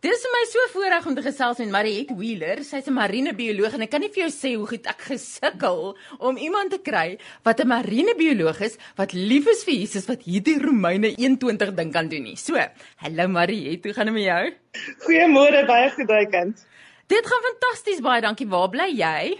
Dis vir my so voorreg om te gesels met Mariet Wheeler. Sy's 'n marinebioloog en ek kan nie vir jou sê hoe goed ek gesukkel om iemand te kry wat 'n marinebioloog is wat lief is vir Jesus wat hierdie Romeine 21 ding kan doen nie. So, hallo Mariet, hoe gaan dit met jou? Goeiemôre, baie goed daai kant. Dit gaan fantasties, baie dankie. Waar bly jy?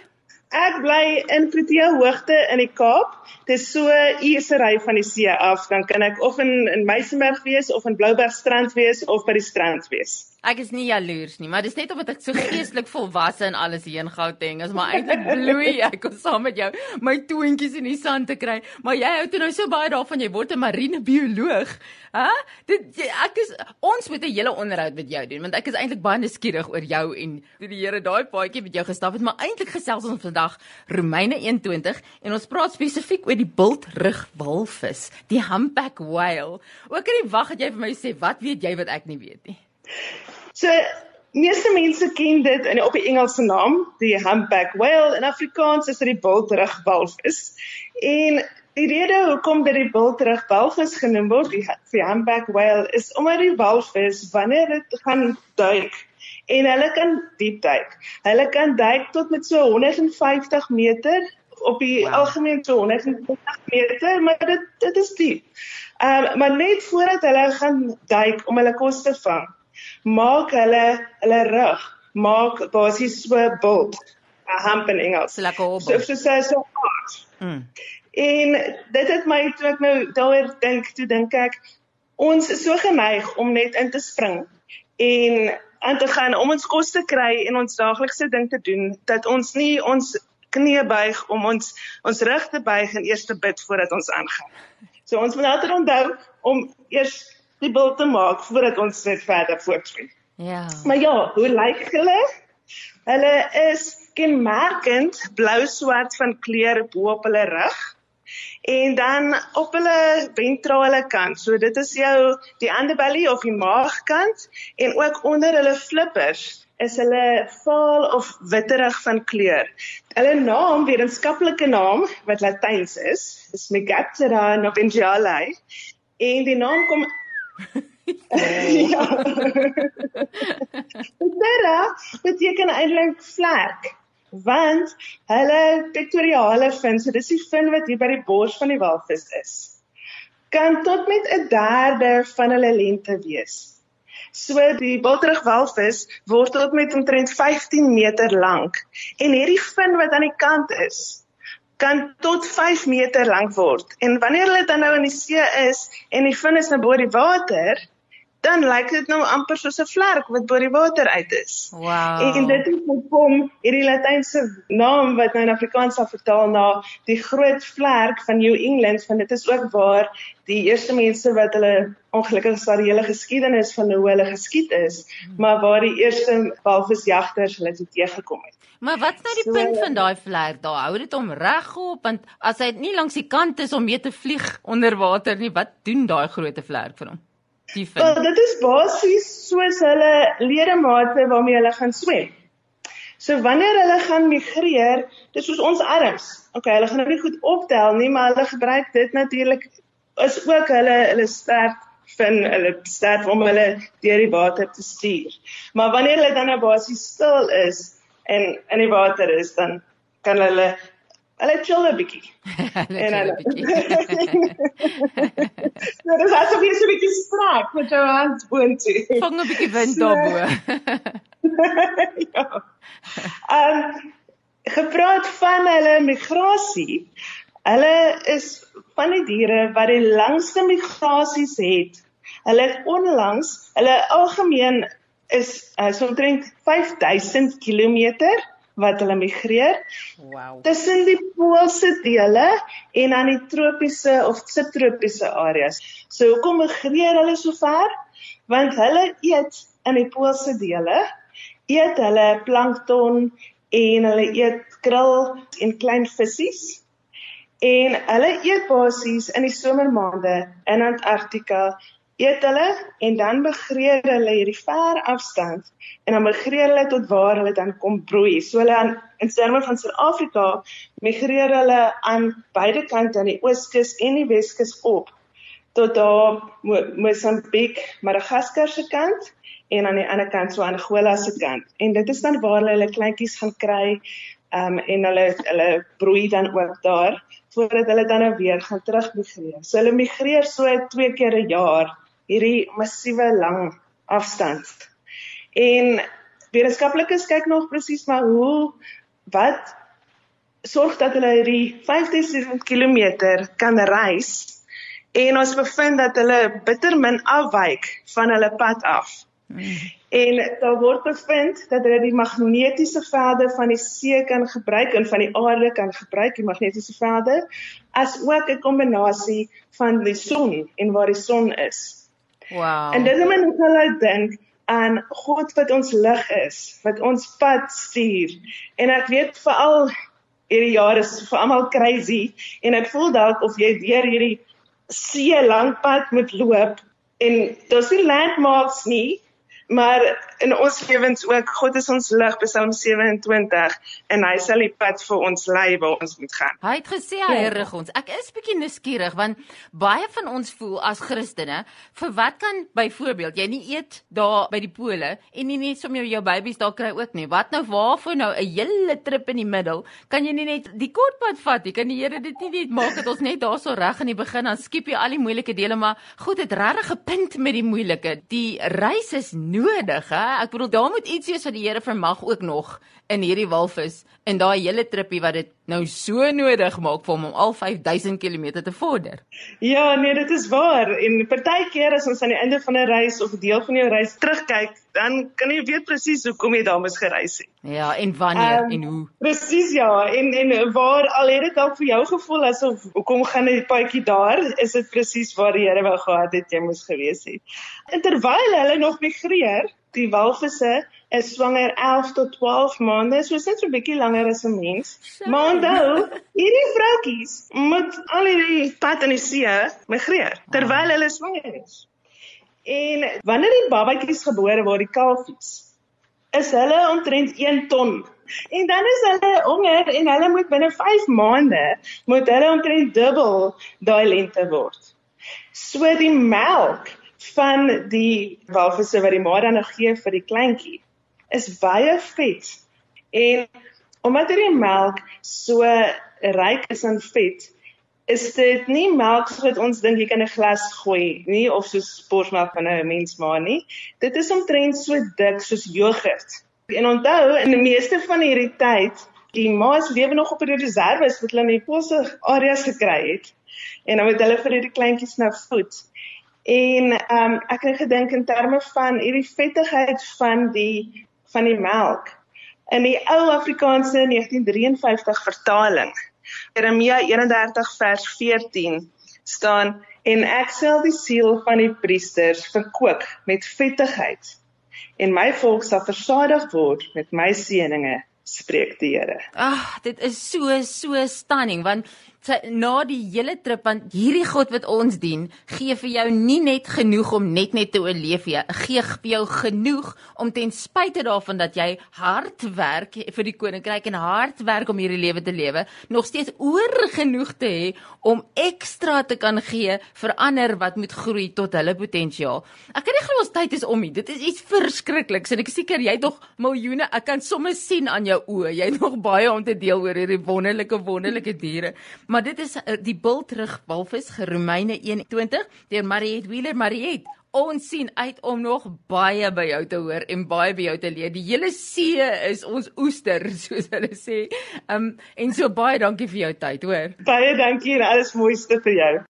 Ek bly in Protea Hoogte in die Kaap. Dit is so uursery van die see af. Dan kan ek of in in Meisenberg wees of in Blouberg strand wees of by die strand wees. Ek is nie jaloers nie, maar dis net omdat ek so geestelik volwasse en alles hier in Gauteng is, maar eintlik bloei ek om saam met jou my toontjies in die sand te kry. Maar jy hou toe nou so baie daarvan jy word 'n marinebioloog. Hæ? Dit ek is ons moet 'n hele onderhoud met jou doen want ek is eintlik baie nuuskierig oor jou en die Here daai paadjie met jou gestap het, maar eintlik gesels ons vandag Romeine 21 en ons praat spesifiek oor die bultrug walvis, die humpback whale. Ook in die wag het jy vir my sê, wat weet jy wat ek nie weet nie? So meeste mense ken dit in op die Engelse naam, die humpback whale. In Afrikaans is dit die bultrug walvis. En die rede hoekom dit die bultrug walvis genoem word, die, die humpback whale, is omdat die walvis wanneer dit gaan duik en hulle kan diep duik. Hulle kan duik tot met so 150 meter op die wow. algemeen so 150 meter, maar dit dit is diep. Ehm um, maar net voordat hulle gaan duik om hulle kos te vang, maak hulle hulle rug maak basies so bult 'n hump in Engels. So lekker hobbel. So so sê so hard. Mm. En dit het my toe ek nou daaroor dink, toe dink ek ons is so geneig om net in te spring en aan te gaan om ons kos te kry en ons daaglikse ding te doen dat ons nie ons knie buig om ons ons rug te buig en eers te bid voordat ons aangaan. So ons moet altyd onthou om eers die bil te maak voordat ons net verder voortgaan. Ja. Maar ja, hoe lyk hulle? Hulle is kenmerkend blou-swart van kleur bo op hulle rug en dan op hulle ventrale kant. So dit is jou die underbelly of die maagkant en ook onder hulle flippers is hulle vaal of witterig van kleur. Hulle naam, wetenskaplike naam wat Latyns is, is Megaptera novengiale en die naam kom ja. Terra beteken eintlik vlek want hulle pectoriale fin, so dis die fin wat hier by die bors van die walvis is, kan tot met 'n derde van hulle lengte wees. So die bultrug walvis word tot met omtrent 15 meter lank en hierdie fin wat aan die kant is, kan tot 5 meter lank word. En wanneer hulle dan nou in die see is en die vin is nou bo die water, dan lyk dit nou amper soos 'n vlerk wat bo die water uit is. Wow. En dit is hoekom hierdie latynse naam wat nou in Afrikaans sal vertaal na die groot vlerk van New England, want dit is ook waar die eerste mense wat hulle ongelukkig sal die hele geskiedenis van hoe hulle geskied is, maar waar die eerste walvisjagters hulle toe teëgekom het. Maar wat is nou die so, punt van daai vlerk? Daar hou dit hom regop want as hy nie langs die kant is om mee te vlieg onder water nie, wat doen daai groot vlerk vir hom? Die fin. Well, dit is basies soos hulle ledemate waarmee hulle gaan swem. So wanneer hulle gaan migreer, dis soos ons arms. Okay, hulle gaan nou nie goed optel nie, maar hulle gebruik dit natuurlik is ook hulle hulle sterk fin hulle sterk om hulle deur die water te stuur. Maar wanneer hulle dan nou basies stil is, en in die water is dan kan hulle hulle chill 'n bietjie. en hulle Nou dis asof jy so 'n bietjie strak met jou hand boontoe. Vang 'n bietjie wind daarbo. ja. Ehm um, gepraat van hulle migrasie. Hulle is van die diere wat die langste migrasies het. Hulle het onlangs, hulle algemeen is uh, so omtrent 5000 km wat hulle migreer. Wow. Tussen die poolse dele en aan die tropiese of subtropiese areas. So hoekom migreer hulle so ver? Want hulle eet in die poolse dele, eet hulle plankton en hulle eet krill en klein visse. En hulle eet basies in die somermaande in Antarktika eet hulle en dan migreer hulle hierdie ver afstand en dan migreer hulle tot waar hulle dan kom broei. So hulle aan in terme van Suid-Afrika migreer hulle aan beide kante aan die ooskus en die weskus op tot daar Mosambiek, Madagaskar se kant en aan die ander kant so Angola se kant. En dit is dan waar hulle hulle kleintjies gaan kry um, en hulle hulle broei dan ook daar voordat hulle dan nou weer gaan terug migreer. So hulle migreer so twee keer 'n jaar hierdie massiewe lang afstand. En wetenskaplikes kyk nog presies maar hoe wat sorg dat hulle hierdie 5000 km kan reis en ons bevind dat hulle bitter min afwyk van hulle pad af. Hmm. En daar word bevind dat hulle die magnetiese velde van die see kan gebruik en van die aarde kan gebruik, die magnetiese velde, as ook 'n kombinasie van die son en waar die son is. Wow. En dit is net hulle dink aan God wat ons lig is, wat ons pad stuur. En ek weet veral hierdie jaar is vir almal crazy en ek voel dalk of jy deur hierdie see lank pad moet loop en daar's nie landmarks nie maar in ons lewens ook God is ons lig Psalm 27 en hy sal die pad vir ons lei waar ons moet gaan. Hy het gesê hy ja. rig ons. Ek is bietjie nuuskierig want baie van ons voel as Christene vir wat kan byvoorbeeld jy nie eet daar by die pole en nie net sommer jou babies daar kry ook nie. Wat nou waarvoor nou 'n hele trip in die middel? Kan jy nie net die kortpad vat nie? Kan die Here dit nie net maak dat ons net daarso reg in die begin dan skiep jy al die moeilike dele maar goed het regtig 'n punt met die moeilike. Die reis is nodig, hè? Ek bedoel daar moet iets wees wat die Here vermag ook nog in hierdie walvis en daai hele trippie wat dit nou so nodig maak vir hom om al 5000 km te vorder. Ja, nee, dit is waar. En partykeer as ons aan die einde van 'n reis of 'n deel van jou reis terugkyk, dan kan jy weet presies hoekom jy daar moes gereis het. Ja, en wanneer um, en hoe. Presies ja, en en waar al het dit dalk vir jou gevoel asof hoekom gaan die paadjie daar, is dit presies waar die Here wou gehad het jy moes gewees het. En terwyl hulle nog migreer, die walvisse is swanger 11 tot 12 maande, so dit is 'n bietjie langer as 'n mens. Maar onthou, hierdie vroutjies moet al hierdie pad in die see migreer terwyl hulle swanger is. En wanneer die babatjies gebore word, die kalfies, is hulle omtrent 1 ton. En dan is hulle honger en hulle moet binne 5 maande moet hulle omtrent dubbel daai lengte word. So die melk van die walvisse wat die ma dan gee vir die kleintjie is baie vet. En omdat hierdie melk so ryk is aan vet, is dit nie melk wat ons dink jy kan 'n glas gooi nie of soos borsmelk van 'n mens maar nie. Dit is omtrent so dik soos jogurt. En onthou, in die meeste van hierdie tyd, die ma's lewe nog op 'n reserve wat hulle in die posse areas gekry het. En dan moet hulle vir hierdie kleintjies nou voed. En ehm um, ek het gedink in terme van hierdie vettigheid van die van die melk. In die ou Afrikaanse 1953 vertaling, Jeremia 31 vers 14 staan en ek sal die siel van die priesters verkoop met vettigheid en my volk sal versadig word met my seënings spreek die Here. Ag, dit is so so stunning want sy na die hele trip want hierdie God wat ons dien, gee vir jou nie net genoeg om net net te oorleef nie. Gee vir jou genoeg om ten spyte daarvan dat jy hard werk vir die koninkryk en hard werk om hierdie lewe te lewe, nog steeds oor genoeg te hê om ekstra te kan gee vir ander wat moet groei tot hulle potensiaal. Ek kan nie glo ons tyd is om nie. Dit is iets verskrikliks en ek is seker jy het nog miljoene, ek kan sommer sien aan jou oë. Jy het nog baie om te deel oor hierdie wonderlike wonderlike diere. Maar dit is uh, die bultrug walvis Romeine 21 deur Mariet Wheeler Mariet. Ons sien uit om nog baie by jou te hoor en baie by jou te leer. Die hele see is ons oester, soos hulle sê. Um en so baie dankie vir jou tyd, hoor. Baie dankie en alles mooiste vir jou.